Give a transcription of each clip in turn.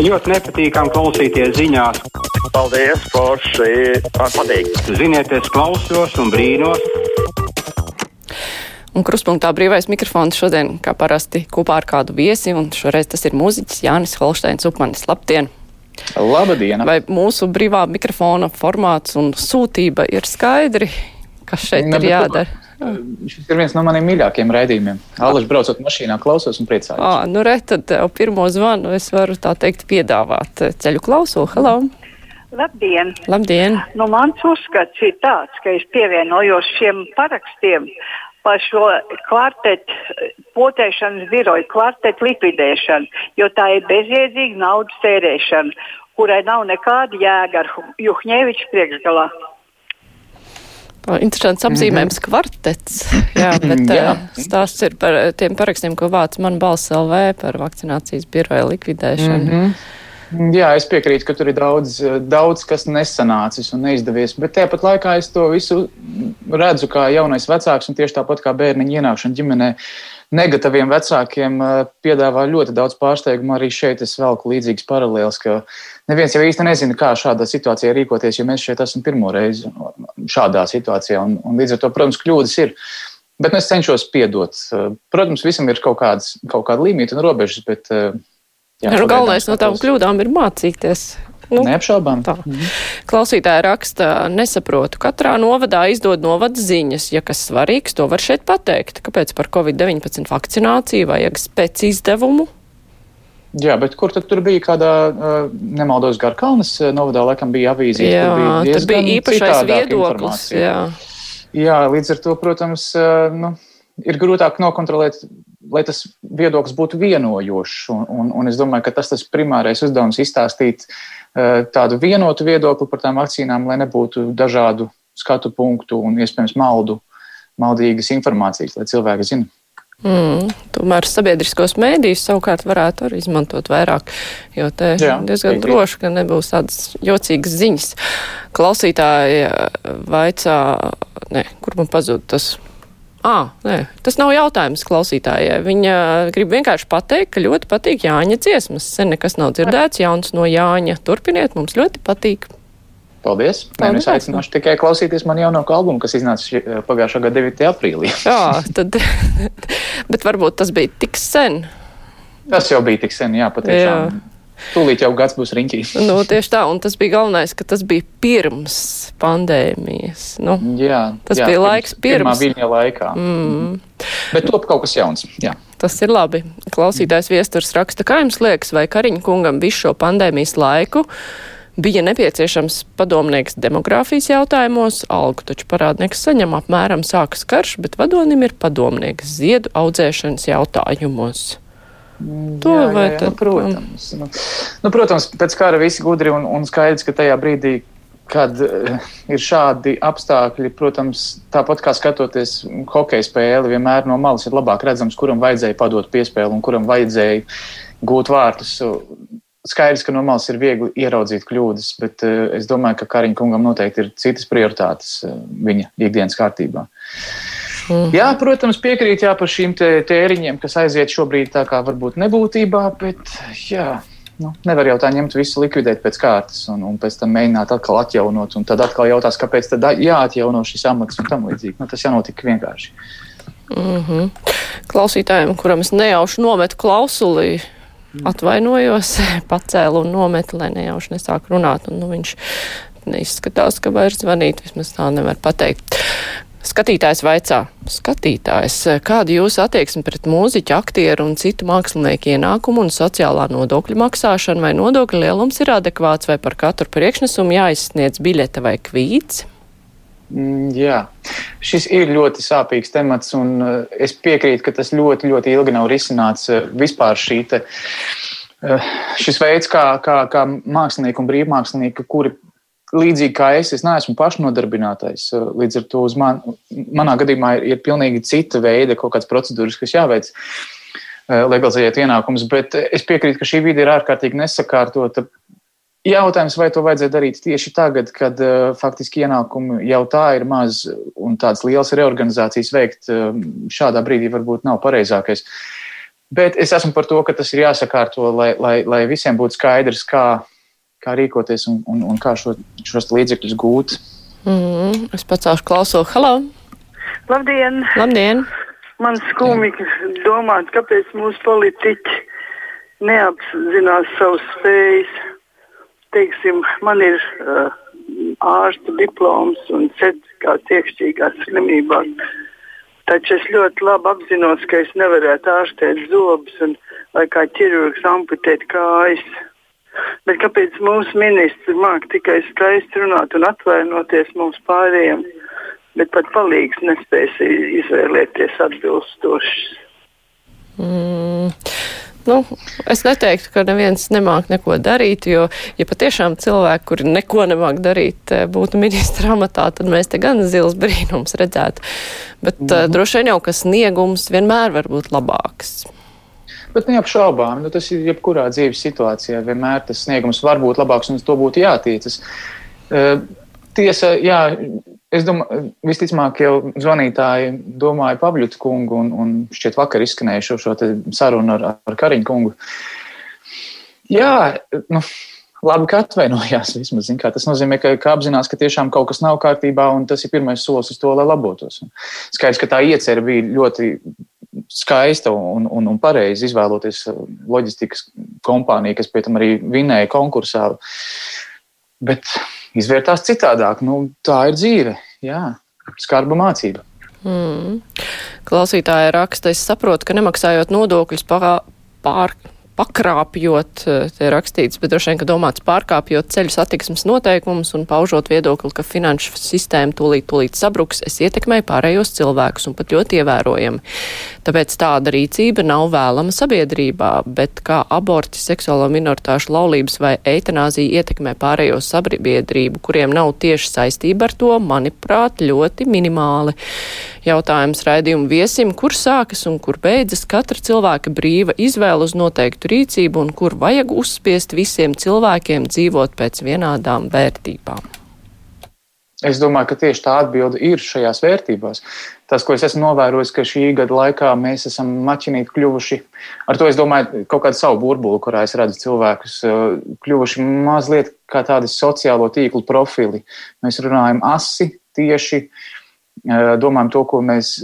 ļoti nepatīkami klausīties ziņās. Paldies, Forši! Patīk! Ziniet, es klausos un brīnos. Un kruspunktā brīvais mikrofons šodien, kā parasti, kopā ar kādu viesi, un šoreiz tas ir mūziķis Jānis Holsteins Upmanis. Labdien! Labdien! Vai mūsu brīvā mikrofona formāts un sūtība ir skaidri, kas šeit ne, ir jādara? Šis ir viens no maniem mīļākajiem raidījumiem. Allaž braucot mašīnā, klausos un priecājos. À, nu re, tad tev pirmo zvanu es varu tā teikt piedāvāt ceļu klausulu. Hello! Labdien! Labdien! Nu, mans uzskats ir tāds, ka es pievienojos šiem parakstiem par šo kvartetu potēšanas biroju, kvartetu likvidēšanu, jo tā ir bezjēdzīga naudas tērēšana, kurai nav nekāda jēga ar Juhņēviča priekšgalā. Interesants apzīmējums mm -hmm. kvartets. Jā, bet Jā. stāsts ir par tiem parakstiem, ko vāc man balss LV par vakcinācijas biroja likvidēšanu. Mm -hmm. Jā, es piekrītu, ka tur ir daudz, daudz kas nesanācis un neizdevies, bet tāpat laikā es to visu redzu kā jaunais vecāks un tieši tāpat kā bērniņa ienākšana ģimenē. Negataviem vecākiem piedāvā ļoti daudz pārsteigumu. Arī šeit es velku līdzīgas paralēlas, ka neviens jau īsti nezina, kā šādā situācijā rīkoties, jo mēs šeit esam pirmo reizi šādā situācijā. Un, un līdz ar to, protams, kļūdas ir. Bet es cenšos piedot. Protams, visam ir kaut, kāds, kaut kāda līnija un robežas, bet Jā, nu, galvenais no tām kļūdām ir mācīties. Nu, Neapšaubām. Tā. Mhm. Klausītāja raksta, nesaprotu, katrā novadā izdod novada ziņas. Ja kas svarīgs, to var šeit pateikt. Kāpēc par Covid-19 vakcināciju vajag spēc izdevumu? Jā, bet kur tad tur bija kādā, nemaldos, Garkalnes novadā, laikam bija avīzija. Jā, bija tas bija īpašais viedoklis. Jā. jā, līdz ar to, protams, nu, ir grūtāk nokontrolēt lai tas viedoklis būtu vienojošs. Un, un, un es domāju, ka tas ir tas primārais uzdevums izstāstīt uh, tādu vienotu viedokli par tām vakcīnām, lai nebūtu dažādu skatu punktu un iespējams maldu, maldīgas informācijas, lai cilvēki zinātu. Mm, tomēr sabiedriskos mēdījus savukārt varētu arī izmantot vairāk, jo te Jā, diezganīgi. droši, ka nebūs tādas jocīgas ziņas. Klausītāji vaicā, ne, kur man pazūd tas À, nē, tas nav jautājums klausītājai. Viņa grib vienkārši pateikt, ka ļoti patīk Jāņa dziesmas. Sen nekas nav dzirdēts jauns no Jāņa. Turpiniet, mums ļoti patīk. Paldies! Nē, nu es aicināšu tikai klausīties man jaunāko albumu, kas iznāca pagājušā gada 9. aprīlī. Jā, tad, bet varbūt tas bija tik sen. Tas jau bija tik sen, jā, patiešām. Jā. Tūlīt jau gads būs riņķī. nu, tieši tā, un tas bija galvenais, ka tas bija pirms pandēmijas. Nu, jā, tas jā, bija laiks pirms. Pirmā viņa laikā. Mm. Bet top kaut kas jauns. Jā. Tas ir labi. Klausītājs viesturs raksta, kā jums liekas, vai Kariņa kungam visu šo pandēmijas laiku bija nepieciešams padomnieks demogrāfijas jautājumos, algu taču parādnieks saņem apmēram sākas karš, bet vadonim ir padomnieks ziedu audzēšanas jautājumos. To jā, vai jā, jā, tad? Nu, protams. Nu, nu, protams, pēc kara visi gudri un, un skaidrs, ka tajā brīdī, kad uh, ir šādi apstākļi, protams, tāpat kā skatoties hokeja spēli, vienmēr no malas ir labāk redzams, kuram vajadzēja padot piespēli un kuram vajadzēja gūt vārtus. Skaidrs, ka no malas ir viegli ieraudzīt kļūdas, bet uh, es domāju, ka Kariņa kungam noteikti ir citas prioritātes uh, viņa ikdienas kārtībā. Uh, Mm. Jā, protams, piekrīt jā, par šīm tēriņiem, kas aiziet šobrīd tā kā varbūt nebūtībā, bet jā. Nu, nevar jau tā ņemt visu, likvidēt pēc kārtas, un, un pēc tam mēģināt atkal atjaunot. Un tad atkal jautās, kāpēc tad jāatjauno šis amats un tam līdzīgi. Nu, tas jānotiek vienkārši. Mm -hmm. Klausītājiem, kuram es nejauši nometu klausuli, atvainojos, pacēlu un nometu, lai nejauši nesāk runāt. Un, nu, viņš neizskatās, ka vairs zvanīt, vismaz tā nevar pateikt. Skatītājs vaicā, skatītājs, kāda jūsu attieksme pret mūziķu, aktieru un citu mākslinieku ienākumu un sociālā nodokļu maksāšanu, vai nodokļu lielums ir adekvāts, vai par katru priekšnesumu jāizsniedz biļete vai kvīts? Mm, jā, šis ir ļoti sāpīgs temats, un uh, es piekrītu, ka tas ļoti, ļoti ilgi nav risināts uh, vispār šī te, uh, šis veids, kā, kā, kā mākslinieki un brīvmākslinieki, kuri līdzīgi kā es, es neesmu pašnodarbinātais. Līdz ar to man, manā gadījumā ir, ir pilnīgi cita veida kaut kādas procedūras, kas jāveic, eh, legalizējot ienākumus. Bet es piekrītu, ka šī vide ir ārkārtīgi nesakārtota. Jautājums, vai to vajadzēja darīt tieši tagad, kad uh, faktiski ienākumi jau tā ir maz un tādas lielas reorganizācijas veikt uh, šādā brīdī varbūt nav pareizākais. Bet es esmu par to, ka tas ir jāsakārto, lai, lai, lai visiem būtu skaidrs, kā, kā rīkoties un, un, un kā šo, šos līdzekļus gūt. Mm, es pacēlu klausu. Halo! Labdien! Labdien! Man skumji domāt, kāpēc mūsu politiķi neapzinās savas spējas. Teiksim, man ir uh, ārsta diploms un certifikāts iekšķīgās slimībās. Taču es ļoti labi apzinos, ka es nevarētu ārstēt zobus un vai kā ķirurgs amputēt kājas. Bet kāpēc mūsu ministrs māk tikai skaisti runāt un atvainoties mums pārējiem, bet pat palīgs nespēs izvēlēties atbilstošs? Mm. Nu, es neteiktu, ka neviens nemāk neko darīt, jo, ja patiešām cilvēki, kuri neko nemāk darīt, eh, būtu ministra amatā, tad mēs te gan zils brīnums redzētu. Bet mm -hmm. uh, droši vien jau, ka sniegums vienmēr var būt labāks. Bet neapšaubām, nu, tas ir jebkurā dzīves situācijā. Vienmēr tas sniegums var būt labāks un uz to būtu jātiecas. Uh, tiesa, jā, es domāju, visticamāk, jau zvanītāji domāja Pabļuta kungu un, un šķiet vakar izskanēja šo, šo sarunu ar, ar Kariņu kungu. Jā, nu, labi, ka atvainojās vismaz. Zin, tas nozīmē, ka, ka apzinās, ka tiešām kaut kas nav kārtībā un tas ir pirmais solis uz to, lai labotos. Un skaidrs, ka tā iecerē bija ļoti skaista un, un, un pareizi izvēloties loģistikas kompāniju, kas pie tam arī vinēja konkursā. Bet izvērtās citādāk. Nu, tā ir dzīve, jā, skarba mācība. Mm. Klausītāja raksta, es saprotu, ka nemaksājot nodokļus pār, pār pakrāpjot, eh, te rakstīts, bet droši vien, ka domāts pārkāpjot ceļu satiksmes noteikumus un paužot viedokli, ka finanšu sistēma tūlīt, tūlīt sabruks, es ietekmēju pārējos cilvēkus un pat ļoti ievērojami. Tāpēc tāda rīcība nav vēlama sabiedrībā, bet kā aborti, seksuālo minoritāšu laulības vai eitanāzija ietekmē pārējo sabiedrību, kuriem nav tieši saistība ar to, manuprāt, ļoti minimāli. Jautājums raidījumu viesim, kur sākas un kur beidzas katra cilvēka brīva izvēle uz noteiktu rīcību un kur vajag uzspiest visiem cilvēkiem dzīvot pēc vienādām vērtībām? Es domāju, ka tieši tā atbilde ir šajās vērtībās. Tas, ko es esmu novērojis, ka šī gada laikā mēs esam maķinīti kļuvuši, ar to es domāju, kaut kādu savu burbuli, kurā es redzu cilvēkus, kļuvuši mazliet kā tādi sociālo tīklu profili. Mēs runājam asi, tieši, domājam to, ko mēs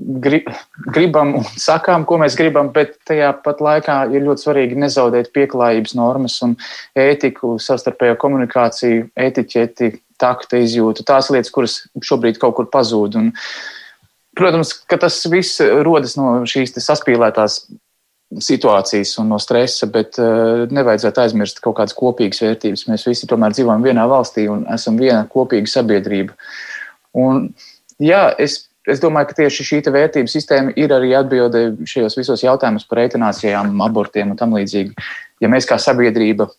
gribam un sakām, ko mēs gribam, bet tajā pat laikā ir ļoti svarīgi nezaudēt pieklājības normas un ētiku, savstarpējo komunikāciju, etiķeti, takta izjūtu, tās lietas, kuras šobrīd kaut kur pazūd. Un, protams, ka tas viss rodas no šīs saspīlētās situācijas un no stresa, bet uh, nevajadzētu aizmirst kaut kādas kopīgas vērtības. Mēs visi tomēr dzīvojam vienā valstī un esam viena kopīga sabiedrība. Un, jā, es es domāju, ka tieši šī vērtību sistēma ir arī atbilde šajos visos jautājumos par eitanācijām, abortiem un tam līdzīgi. Ja mēs kā sabiedrība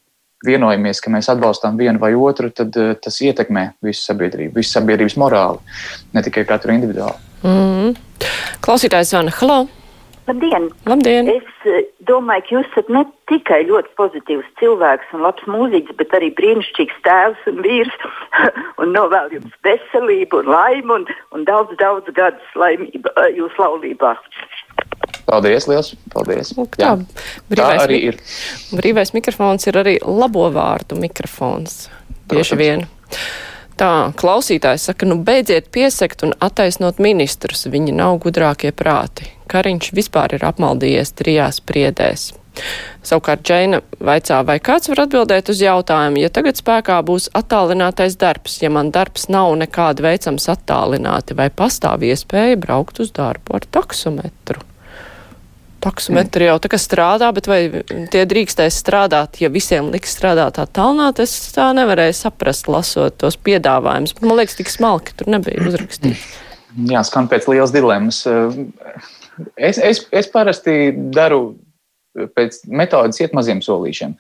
vienojamies, ka mēs atbalstām vienu vai otru, tad uh, tas ietekmē visu sabiedrību, visu sabiedrības morāli, ne tikai katru individuāli. Mm. Klausītājs Vana, hello! Labdien! Labdien. Es eh, domāju, ka jūs esat ne tikai ļoti pozitīvs cilvēks un labs mūziķis, bet arī brīnišķīgs tēvs un vīrs. un novēlu jums veselību un laimi un, un daudz, daudz gadus laimību eh, jūsu laulībā. Paldies, liels! Paldies! Nu, tā, tā arī ir. Brīvais mikrofons ir arī labo vārdu mikrofons. Bieži vien. Tā, klausītājs saka, nu beidziet piesakt un attaisnot ministrus, viņi nav gudrākie prāti. Kariņš vispār ir apmaldījies trijās priedēs. Savukārt Džeina vaicā, vai kāds var atbildēt uz jautājumu, ja tagad spēkā būs attālinātais darbs, ja man darbs nav nekāda veicams attālināti, vai pastāv iespēja braukt uz darbu ar taksometru? Taksometri jau tā kā strādā, bet vai tie drīkstēs strādāt, ja visiem liks strādāt tā tālnāt, es tā nevarēju saprast, lasot tos piedāvājumus. Man liekas, tik smalki tur nebija uzrakstīts. Jā, skan pēc lielas dilemmas. Es, es, es parasti daru pēc metodas iet maziem solīšiem.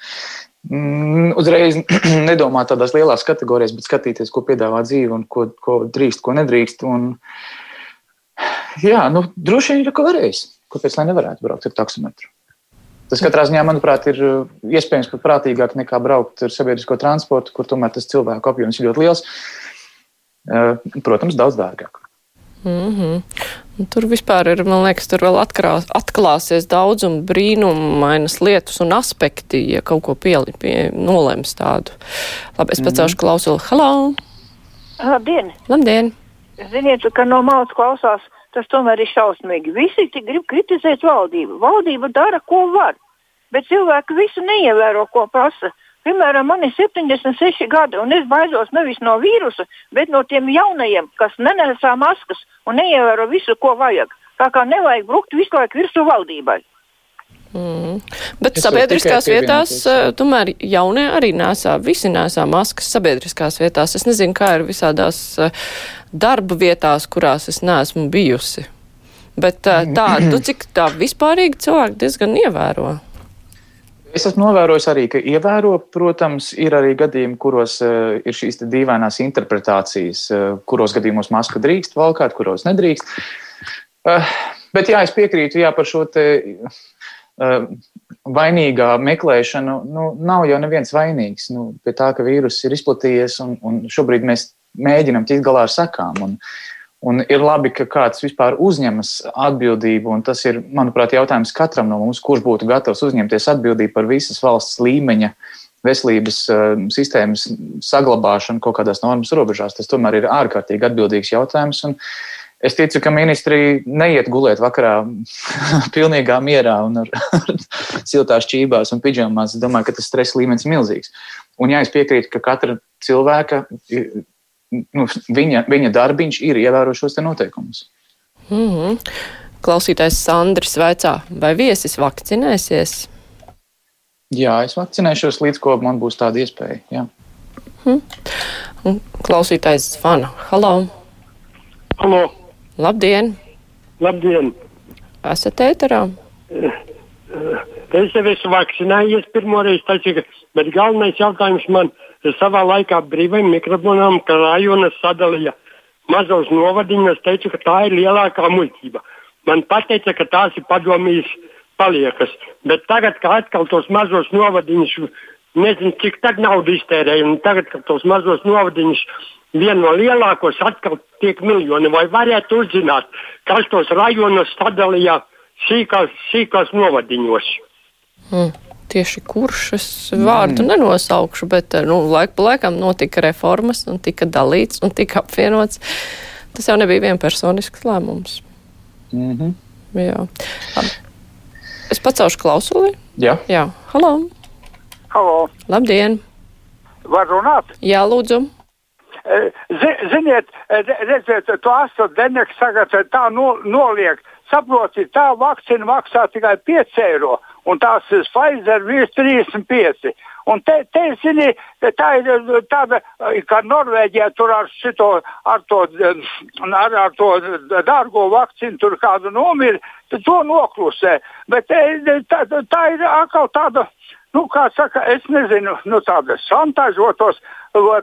Mm, uzreiz nedomāt tādās lielās kategorijās, bet skatīties, ko piedāvā dzīve un ko, ko drīkst, ko nedrīkst. Un, jā, nu, droši vien ir ko varējis kāpēc lai nevarētu braukt ar taksometru? Tas katrā ziņā, manuprāt, ir uh, iespējams pat prātīgāk nekā braukt ar sabiedrisko transportu, kur tomēr tas cilvēku apjoms ir ļoti liels. Uh, protams, daudz dārgāk. Mm -hmm. Un tur vispār ir, man liekas, tur vēl atkrās, atklāsies daudz un brīnumainas lietas un aspekti, ja kaut ko pieli, pie, nolems tādu. Labi, es pacelšu mm. klausuli. Halo! Labdien! Labdien! Ziniet, ka no malas klausās, tas tomēr ir šausmīgi. Visi grib kritizēt valdību. Valdība dara, ko var, bet cilvēki visu neievēro, ko prasa. Piemēram, man ir 76 gadi, un es baidos nevis no vīrusa, bet no tiem jaunajiem, kas nenesā maskas un neievēro visu, ko vajag. Tā kā nevajag brukt visu laiku virsū valdībai. Mm. Bet es sabiedriskās vietās, eh, tomēr jaunie arī nesā, visi nesā maskas sabiedriskās vietās. Es nezinu, kā ir visādās eh, darba vietās, kurās es neesmu bijusi. Bet eh, tā, nu, cik tā vispārīgi cilvēki diezgan ievēro. Es esmu novērojis arī, ka ievēro, protams, ir arī gadījumi, kuros uh, ir šīs dīvainās interpretācijas, uh, kuros gadījumos masku drīkst valkāt, kuros nedrīkst. Uh, bet jā, es piekrītu jā, par šo te uh, vainīgā meklēšanu. Nu, nav jau neviens vainīgs nu, pie tā, ka vīruss ir izplatījies un, un šobrīd mēs mēģinam tikt galā ar sekām. Un, uh, Un ir labi, ka kāds vispār uzņemas atbildību, un tas ir, manuprāt, jautājums katram no mums, kurš būtu gatavs uzņemties atbildību par visas valsts līmeņa veselības uh, sistēmas saglabāšanu kaut kādās normas robežās. Tas tomēr ir ārkārtīgi atbildīgs jautājums. Es ticu, ka ministri neiet gulēt vakarā pilnīgā mierā un ar, ar siltās čībās un pidžamās. Es domāju, ka tas stresa līmenis ir milzīgs. Un jā, es piekrītu, ka katra cilvēka nu, viņa, viņa darbiņš ir ievērot šos noteikumus. Mm -hmm. Klausītājs Sandrs vaicā, vai viesis vakcinēsies? Jā, es vakcinēšos līdz ko man būs tāda iespēja. Jā. Hmm. Un klausītājs zvana. Halo! Halo! Labdien! Labdien! Esat ēterā? Es jau esmu vakcinējies pirmo reizi, taču, bet galvenais jautājums man savā laikā brīvajam mikrofonam, ka rajonas sadalīja mazos novadiņus, teica, ka tā ir lielākā muļķība. Man pateica, ka tās ir padomjas paliekas, bet tagad, kad atkal tos mazos novadiņus, nezinu, cik tad naudu iztērēja, un tagad, kad tos mazos novadiņus vienu no lielākos atkal tiek miljoni, vai varētu uzzināt, kas tos rajonos sadalīja sīkās, sīkās novadiņos. Mm tieši kurš es vārdu mm. nenosaukšu, bet nu, laik pa laikam notika reformas un tika dalīts un tika apvienots. Tas jau nebija vienpersonisks lēmums. Mm -hmm. Jā. Es pacelšu klausuli. Jā. Jā. Halo. Halo. Labdien. Var runāt? Jā, lūdzu. E, ziniet, e, redziet, to AstraZeneca tagad tā no, noliek. Saprotiet, tā vakcīna maksā tikai 5 eiro un tās Pfizer virs 35. Un te, te zini, tā ir tāda, kā Norvēģijā tur ar šito, ar to, ar, ar to dārgo vakcīnu tur kādu nomir, to noklusē. Bet tā, tā ir atkal tāda, nu, kā saka, es nezinu, nu, tāda šantažotos,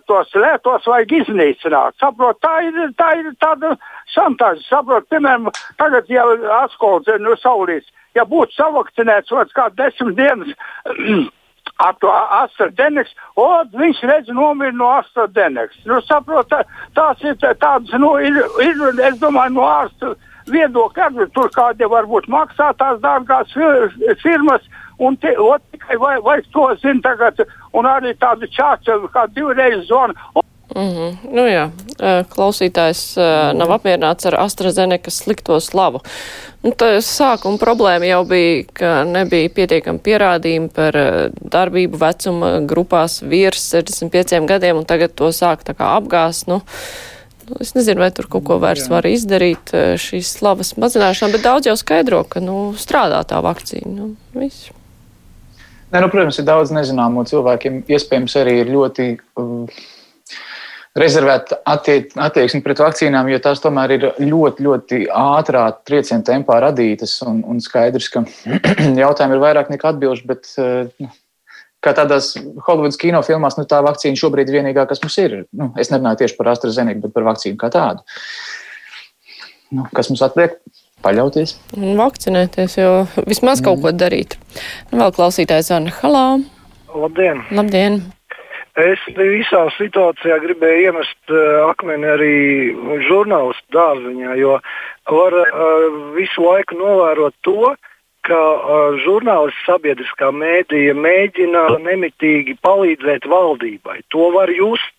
tos lētos vajag iznīcināt. Saprot, tā ir, tā ir tāda šantaža. Saprot, piemēram, tagad jau atskoldzē, nu, saulīs ja būtu savakcinēts kaut kāds desmit dienas. ar to AstraZeneca, un viņš redz nomira no AstraZeneca. Nu, saprot, tā, tās ir tādas, nu, ir, ir, es domāju, no ārsta viedokļa, tur kādi varbūt maksā tās dārgās firmas, un te, o, tikai vai, vai to zina tagad, un arī tādu čācu, kā divreiz zonu. Mm -hmm. Nu jā, klausītājs nav apmierināts ar AstraZeneca slikto slavu. Nu, sākuma problēma jau bija, ka nebija pietiekami pierādījumi par darbību vecuma grupās virs 65 gadiem, un tagad to sāk tā kā apgāst. Nu, nu, es nezinu, vai tur kaut ko vairs jā. var izdarīt šīs slavas mazināšanā, bet daudz jau skaidro, ka nu, strādā tā vakcīna. Nu, viss. Nē, nu, protams, ir daudz nezināmo cilvēkiem. Iespējams, arī ir ļoti. Uh, rezervēta attie, attieksme pret vakcīnām, jo tās tomēr ir ļoti, ļoti ātrā trieciena tempā radītas. Un, un skaidrs, ka jautājumi ir vairāk nekā atbilžu, bet nu, kā tādās Holivudas kinofilmās, nu, tā vakcīna šobrīd ir vienīgā, kas mums ir. Nu, es nerunāju tieši par AstraZeneca, bet par vakcīnu kā tādu. Nu, kas mums atliek? Paļauties. Un vakcinēties, jo vismaz kaut mm. ko darīt. Nu, vēl klausītājs Anna Halā. Labdien! Labdien! Es visā situācijā gribēju iemest uh, akmeni arī žurnālistu dārziņā, jo var uh, visu laiku novērot to, ka uh, žurnālisti sabiedriskā mēdīja mēģina nemitīgi palīdzēt valdībai. To var just.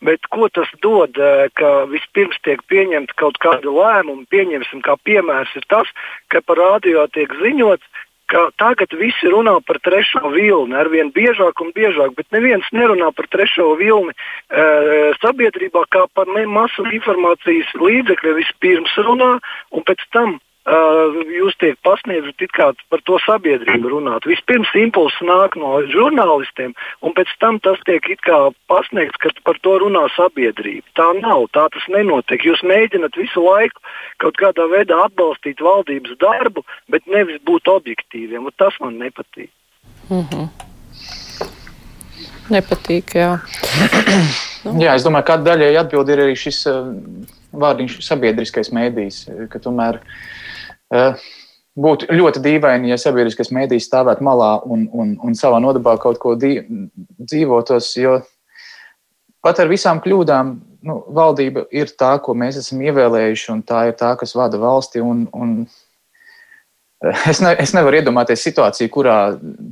Bet ko tas dod, ka vispirms tiek pieņemta kaut kāda lēmuma? Pieņemsim, kā piemērs ir tas, ka par radio tiek ziņots, ka tagad visi runā par trešo vilni arvien biežāk un biežāk, bet neviens nerunā par trešo vilni e, sabiedrībā kā par masu informācijas līdzekļu. Vispirms runā un pēc tam Uh, jūs tiek pasniedzat it kā par to sabiedrību runāt. Vispirms impulss nāk no žurnālistiem, un pēc tam tas tiek it kā pasniegts, ka par to runā sabiedrība. Tā nav, tā tas nenotiek. Jūs mēģinat visu laiku kaut kādā veidā atbalstīt valdības darbu, bet nevis būt objektīviem, un tas man nepatīk. Mm -hmm. Nepatīk, jā. nu. Jā, es domāju, ka daļai atbild ir arī šis uh, vārdiņš sabiedriskais mēdījis, ka tomēr uh, Eh, būtu ļoti dīvaini, ja sabiedriskais mēdījis stāvētu malā un, un, un savā nodabā kaut ko dzīvotos, jo pat ar visām kļūdām nu, valdība ir tā, ko mēs esam ievēlējuši, un tā ir tā, kas vada valsti. Un, un eh, es, ne, es nevaru iedomāties situāciju, kurā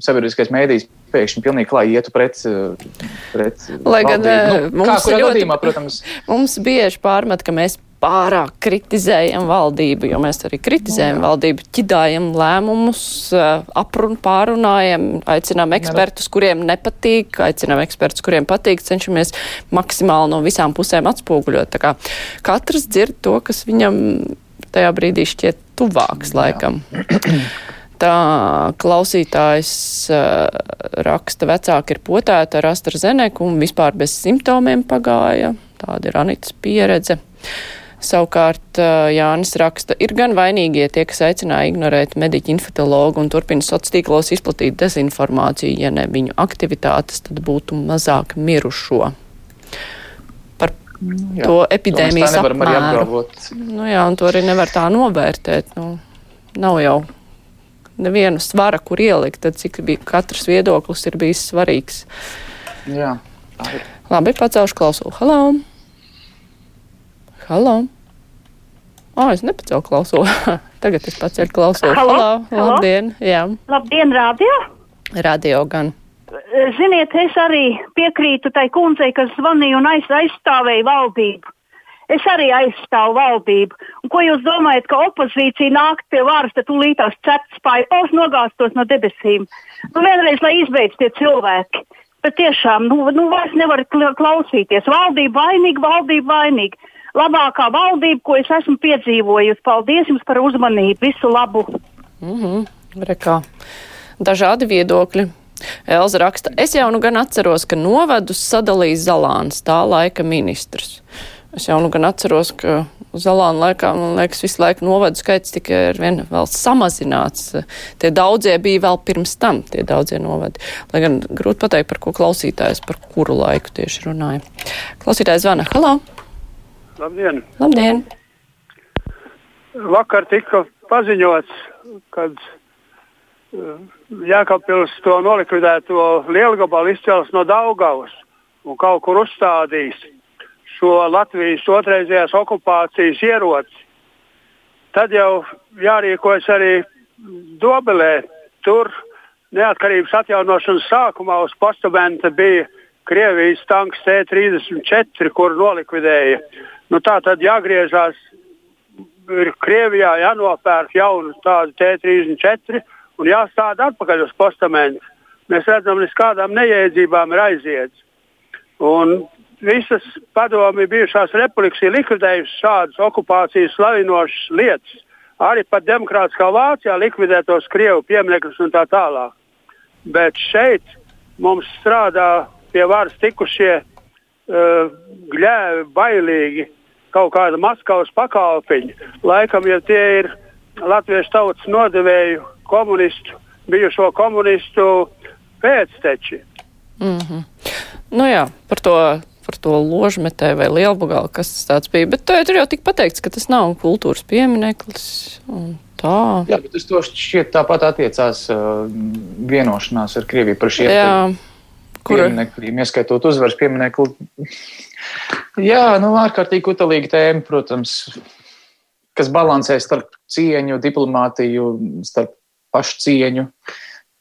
sabiedriskais mēdījis pēkšņi pilnīgi klāji ietu pret. pret Lai gan valdību. nu, mums, kā, ļoti, gadījumā, protams, mums bieži pārmet, ka mēs pārāk kritizējam valdību, jo mēs arī kritizējam no, valdību, ķidājam lēmumus, aprun, pārunājam, aicinām ekspertus, kuriem nepatīk, aicinām ekspertus, kuriem patīk, cenšamies maksimāli no visām pusēm atspoguļot. Tā kā katrs dzird to, kas viņam tajā brīdī šķiet tuvāks laikam. Tā klausītājs uh, raksta, vecāki ir potēti ar AstraZeneku un vispār bez simptomiem pagāja. Tāda ir Anitas pieredze. Savukārt Jānis raksta, ir gan vainīgie tie, kas aicināja ignorēt mediķu infektuologu un turpina sociālos tīklos izplatīt dezinformāciju. Ja ne viņu aktivitātes, tad būtu mazāk mirušo. Par jā, to epidēmijas apmēru. Nu jā, un to arī nevar tā novērtēt. Nu, nav jau neviena svara, kur ielikt, tad cik bija katrs viedoklis ir bijis svarīgs. Jā. Labi, pacelšu klausulu. Halo! Halo! Oh, es nepacēlu klausulu. Tagad es paceļu klausulu. Halo! Halo. Halo. Labdien! Jā. Labdien, radio! Radio gan. Ziniet, es arī piekrītu tai kundzei, kas zvanīja un aiz, aizstāvēja valdību. Es arī aizstāvu valdību. Un ko jūs domājat, ka opozīcija nāk pie varas, tad tūlītās cepts spaipaus nogāstos no debesīm? Nu, vienreiz, lai izbeidz tie cilvēki. Bet tiešām, nu, nu vairs nevar klausīties. Valdība vainīga, valdība vainīga labākā valdība, ko es esmu piedzīvojusi. Paldies jums par uzmanību, visu labu! Mm -hmm. Rekā. Dažādi viedokļi. Elza raksta, es jau nu gan atceros, ka novadus sadalīja Zalāns, tā laika ministrs. Es jau nu gan atceros, ka Zalāna laikā, man liekas, visu laiku novadu skaits tikai ar vien vēl samazināts. Tie daudzie bija vēl pirms tam, tie daudzie novadi. Lai gan grūti pateikt, par ko klausītājs, par kuru laiku tieši runāja. Klausītājs zvana, halā! Labdien! Labdien. Vakar tika paziņots, kad Jēkabpils to nolikvidēto lielgabalu izcels no Daugavas un kaut kur uzstādīs šo Latvijas otrreizējās okupācijas ieroci. Tad jau jārīkojas arī Dobelē. Tur neatkarības atjaunošanas sākumā uz postamenta bija Krievijas tanks T-34, kuru nolikvidēja. Nu, tā tad jāgriežās ir Krievijā, jānopērk jaunu tādu T-34 un jāstāda atpakaļ uz postamentu. Mēs redzam, līdz kādām neiedzībām ir aiziets. Un visas padomi bijušās republikas ir likvidējušas šādas okupācijas slavinošas lietas. Arī pat demokrātiskā Vācijā likvidētos Krievu pieminekļus un tā tālāk. Bet šeit mums strādā pie varas tikušie uh, gļēvi, bailīgi kaut kāda Maskavas pakalpiņa. Laikam, ja tie ir latviešu tautas nodevēju komunistu, bijušo komunistu pēcteči. Mm -hmm. Nu jā, par to, par to ložmetē vai lielbugalu, kas tas tāds bija. Bet tur jau tika pateikts, ka tas nav kultūras piemineklis. Tā. Jā, bet uz to šķiet tāpat attiecās uh, vienošanās ar Krieviju par šiem. Jā Kur? pieminekļiem, ieskaitot uzvaras pieminekli. Jā, nu, ārkārtīgi kutelīga tēma, protams, kas balansē starp cieņu, diplomātiju, starp pašcieņu,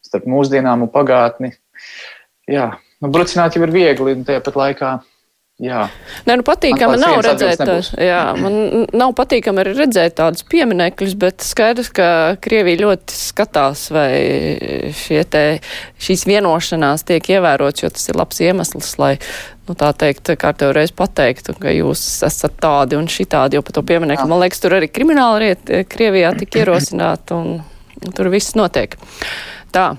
starp mūsdienām un pagātni. Jā, nu, brucināt jau ir viegli, un tāpat laikā Jā. Nē, nu patīkami nav redzēt, jā, man nav patīkami arī redzēt tādus pieminekļus, bet skaidrs, ka Krievija ļoti skatās, vai te, šīs vienošanās tiek ievērots, jo tas ir labs iemesls, lai, nu tā teikt, kā tev reiz pateiktu, ka jūs esat tādi un šitādi, jo par to pieminekli, man liekas, tur arī krimināli riet Krievijā tik ierosināt un, un tur viss notiek. Tā,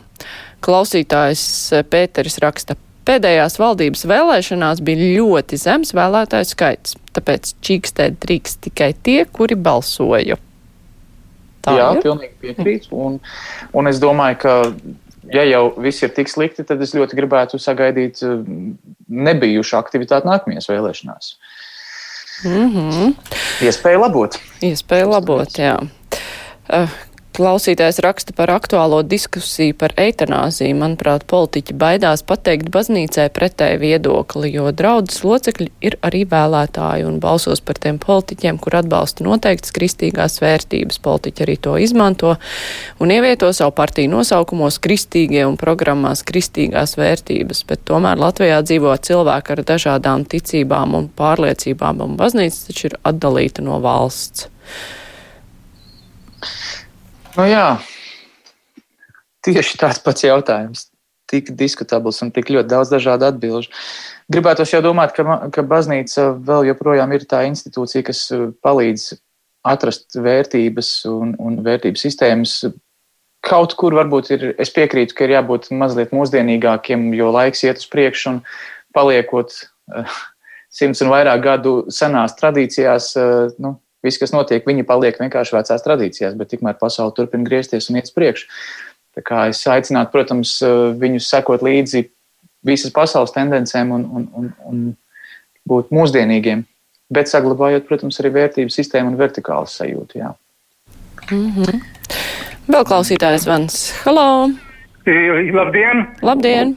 klausītājs Pēteris raksta Pēdējās valdības vēlēšanās bija ļoti zems vēlētāju skaits, tāpēc čīkstēt drīkst tikai tie, kuri balsoja. Tā Jā, ir? pilnīgi piekrītu. Un, un es domāju, ka ja jau viss ir tik slikti, tad es ļoti gribētu sagaidīt eh, nebijušu aktivitāti nākamajās vēlēšanās. Mm -hmm. Iespēja labot. Iespēja labot, jā. Klausītājs raksta par aktuālo diskusiju par eitanāziju. Manuprāt, politiķi baidās pateikt baznīcai pretēju viedokli, jo draudzes locekļi ir arī vēlētāji un balsos par tiem politiķiem, kur atbalsta noteiktas kristīgās vērtības. Politiķi arī to izmanto un ievieto savu partiju nosaukumos kristīgie un programmās kristīgās vērtības, bet tomēr Latvijā dzīvo cilvēki ar dažādām ticībām un pārliecībām, un baznīca taču ir atdalīta no valsts. Nu, jā, tieši tāds pats jautājums. Tik diskutabls un tik ļoti daudz dažādu atbildžu. Gribētu jau domāt, ka, ka baznīca vēl joprojām ir tā institūcija, kas uh, palīdz atrast vērtības un, un vērtības sistēmas. Kaut kur varbūt ir, es piekrītu, ka ir jābūt mazliet mūsdienīgākiem, jo laiks iet uz priekšu un paliekot uh, simts un vairāk gadu senās tradīcijās, uh, nu, Viss, kas notiek, viņi paliek vienkārši vecās tradīcijās, bet tikmēr pasaule turpina griezties un iet uz priekšu. Tā kā es aicinātu, protams, viņus sekot līdzi visas pasaules tendencēm un, un, un, un būt mūsdienīgiem, bet saglabājot, protams, arī vērtību sistēmu un vertikālu sajūtu. Jā. Mm -hmm. Vēl klausītājs Vans. Halo! Labdien! Labdien!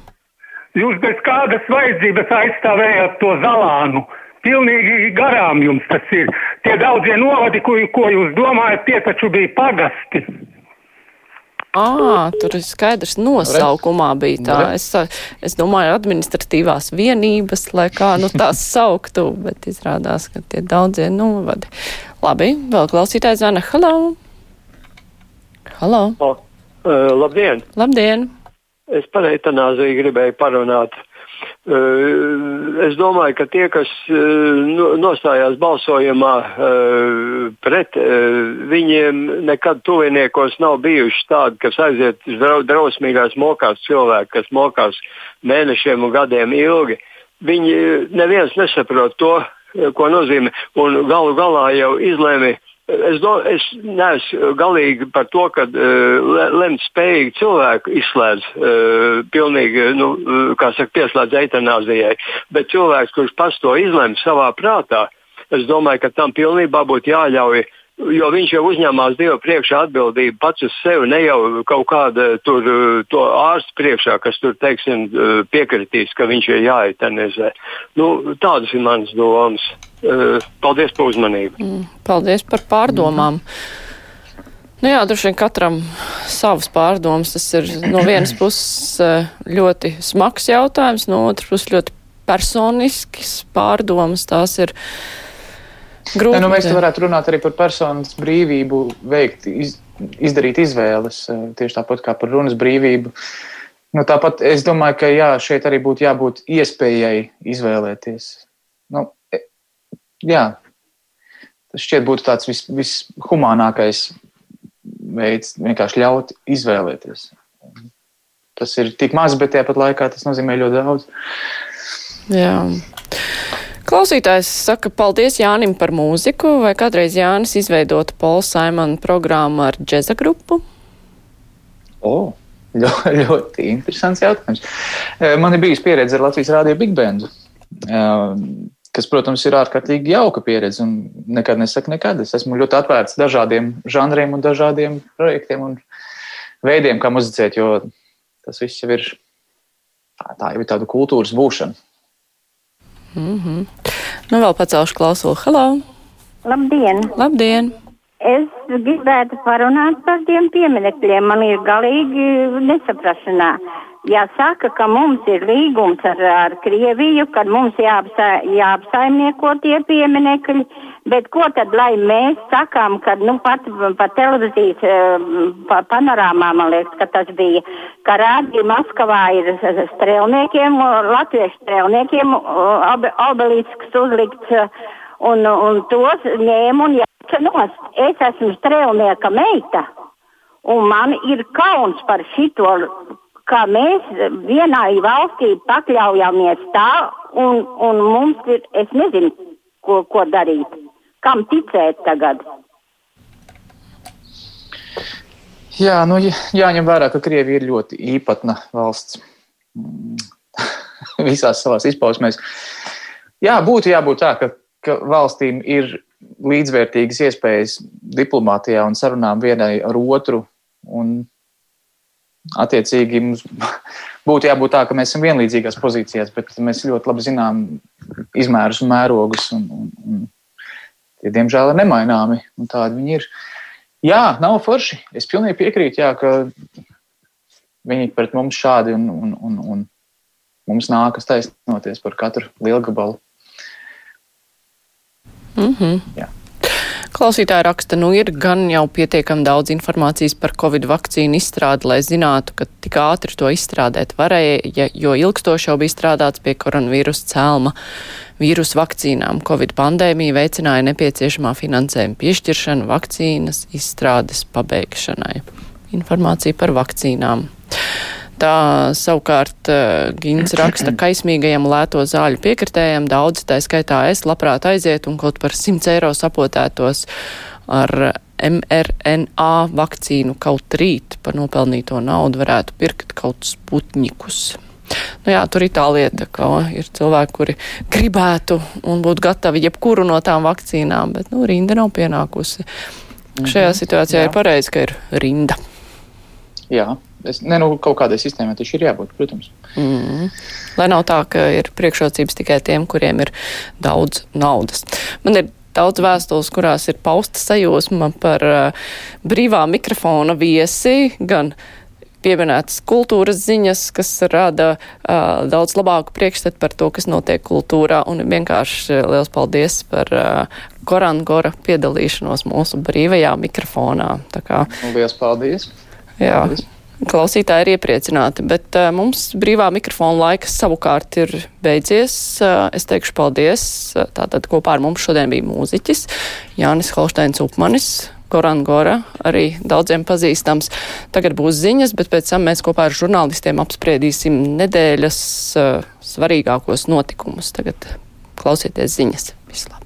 Jūs bez kādas vajadzības aizstāvējat to zalānu. Pilnīgi garām jums tas ir. Tie daudzie novadi, ko, ko jūs domājat, tie taču bija pagasti. À, tur ir skaidrs nosaukumā bija tā. Es, es domāju, administratīvās vienības, lai kā nu tās sauktu, bet izrādās, ka tie daudzie novadi. Labi, vēl klausītājs zvana. Halo! Halo! O, uh, labdien! Labdien! Es par eitanāziju gribēju parunāt. Eh, es domāju, ka tie, kas eh, nostājās balsojumā eh, pret, viņiem nekad tuviniekos nav bijuši tādi, kas aiziet drausmīgās mokās cilvēki, kas mokās mēnešiem un gadiem ilgi. Viņi neviens nesaprot to, ko nozīmē, un galu galā jau izlēma Es, do, es neesmu galīgi par to, ka uh, lemt spējīgi cilvēku izslēdz uh, pilnīgi, nu, uh, kā saka, pieslēdz eitanāzijai, bet cilvēks, kurš pats to izlemj savā prātā, es domāju, ka tam pilnībā būtu jāļauj uh, jo viņš jau uzņēmās Dieva priekšā atbildību pats uz sevi, ne jau kaut kāda tur to ārstu priekšā, kas tur, teiksim, piekritīs, ka viņš ir jāetanizē. Nu, tādas ir manas domas. Paldies par uzmanību. Mm, paldies par pārdomām. Mm. Nu jā, droši vien katram savas pārdomas. Tas ir no vienas puses ļoti smags jautājums, no otras puses ļoti personisks pārdomas. Tās ir Grūti. Ne, nu, mēs varētu runāt arī par personas brīvību, veikt, iz, izdarīt izvēles, eh, tieši tāpat kā par runas brīvību. Nu, tāpat es domāju, ka jā, šeit arī būtu jābūt iespējai izvēlēties. Nu, e, jā, tas šķiet būtu tāds vis, vishumānākais veids, vienkārši ļaut izvēlēties. Tas ir tik maz, bet tāpat laikā tas nozīmē ļoti daudz. Jā. Klausītājs saka, paldies Jānim par mūziku, vai kādreiz Jānis izveidota Paula Saimana programmu ar džeza grupu? O, ļoti, interesants jautājums. E, man ir bijusi pieredze ar Latvijas Rādio Big Bandu, e, kas, protams, ir ārkārtīgi jauka pieredze nekad nesaku nekad. Es esmu ļoti atvērts dažādiem žanriem un dažādiem projektiem un veidiem, kā muzicēt, jo tas viss jau ir tā jau ir tāda kultūras būšana. Mm -hmm. Nu, vēl pacelšu klausulu. Halo! Labdien! Labdien! Es gribētu parunāt par tiem pieminekļiem. Man ir galīgi nesaprašanā. Jāsaka, ka mums ir līgums ar, ar Krieviju, kad mums jāapsa, jāapsaimnieko tie pieminekļi, bet ko tad, lai mēs sakām, kad, nu, pat pa televīzijas pa panorāmā, man liekas, ka tas bija, ka rādi Maskavā ir strēlniekiem, latviešu strēlniekiem obelisks uzlikts, un, un tos ņēma un jāca nost. Es esmu strēlnieka meita. Un man ir kauns par šito ka mēs vienai valstī pakļaujamies tā, un, un mums ir, es nezinu, ko, ko darīt. Kam ticēt tagad? Jā, nu, jāņem vērā, ka Krievija ir ļoti īpatna valsts visās savās izpausmēs. Jā, būtu jābūt tā, ka, ka valstīm ir līdzvērtīgas iespējas diplomātijā un sarunām vienai ar otru. Un Attiecīgi mums būtu jābūt tā, ka mēs esam vienlīdzīgās pozīcijās, bet mēs ļoti labi zinām izmērus un mērogus, un, un, un tie, diemžēl, ir nemaināmi, un tādi viņi ir. Jā, nav forši. Es pilnīgi piekrītu, jā, ka viņi pret mums šādi, un, un, un, un mums nākas taisnoties par katru lielgabalu. Mm -hmm. Jā. Klausītāja raksta, nu ir gan jau pietiekami daudz informācijas par Covid vakcīnu izstrādi, lai zinātu, ka tik ātri to izstrādēt varēja, jo ilgstoši jau bija strādāts pie koronavīrusa cēlma vīrusu vakcīnām. Covid pandēmija veicināja nepieciešamā finansējuma piešķiršanu vakcīnas izstrādes pabeigšanai. Informācija par vakcīnām. Tā savukārt eh, Gins raksta kaismīgajam lēto zāļu piekritējiem. Daudzi, tā skaitā es, labprāt aiziet un kaut par 100 eiro sapotētos ar mRNA vakcīnu kaut rīt par nopelnīto naudu varētu pirkt kaut sputņikus. Nu jā, tur ir tā lieta, ka ir cilvēki, kuri gribētu un būtu gatavi jebkuru no tām vakcīnām, bet, nu, rinda nav pienākusi. Šajā mhm. situācijā jā. ir pareizi, ka ir rinda. Jā, Es, ne, nu, kaut kādai sistēmai taču ir jābūt, protams. Mm. Lai nav tā, ka ir priekšrocības tikai tiem, kuriem ir daudz naudas. Man ir daudz vēstules, kurās ir pausta sajūsma par uh, brīvā mikrofona viesi, gan pieminētas kultūras ziņas, kas rada uh, daudz labāku priekšstatu par to, kas notiek kultūrā, un vienkārši liels paldies par uh, Korāna Gora piedalīšanos mūsu brīvajā mikrofonā. Kā, liels paldies! Jā. Paldies. Klausītāji ir iepriecināti, bet uh, mums brīvā mikrofona laiks savukārt ir beidzies. Uh, es teikšu paldies. Uh, tātad kopā ar mums šodien bija mūziķis Jānis Holsteins Upmanis. Goran Gora, arī daudziem pazīstams. Tagad būs ziņas, bet pēc tam mēs kopā ar žurnālistiem apspriedīsim nedēļas uh, svarīgākos notikumus. Tagad klausieties ziņas. Vislabāk!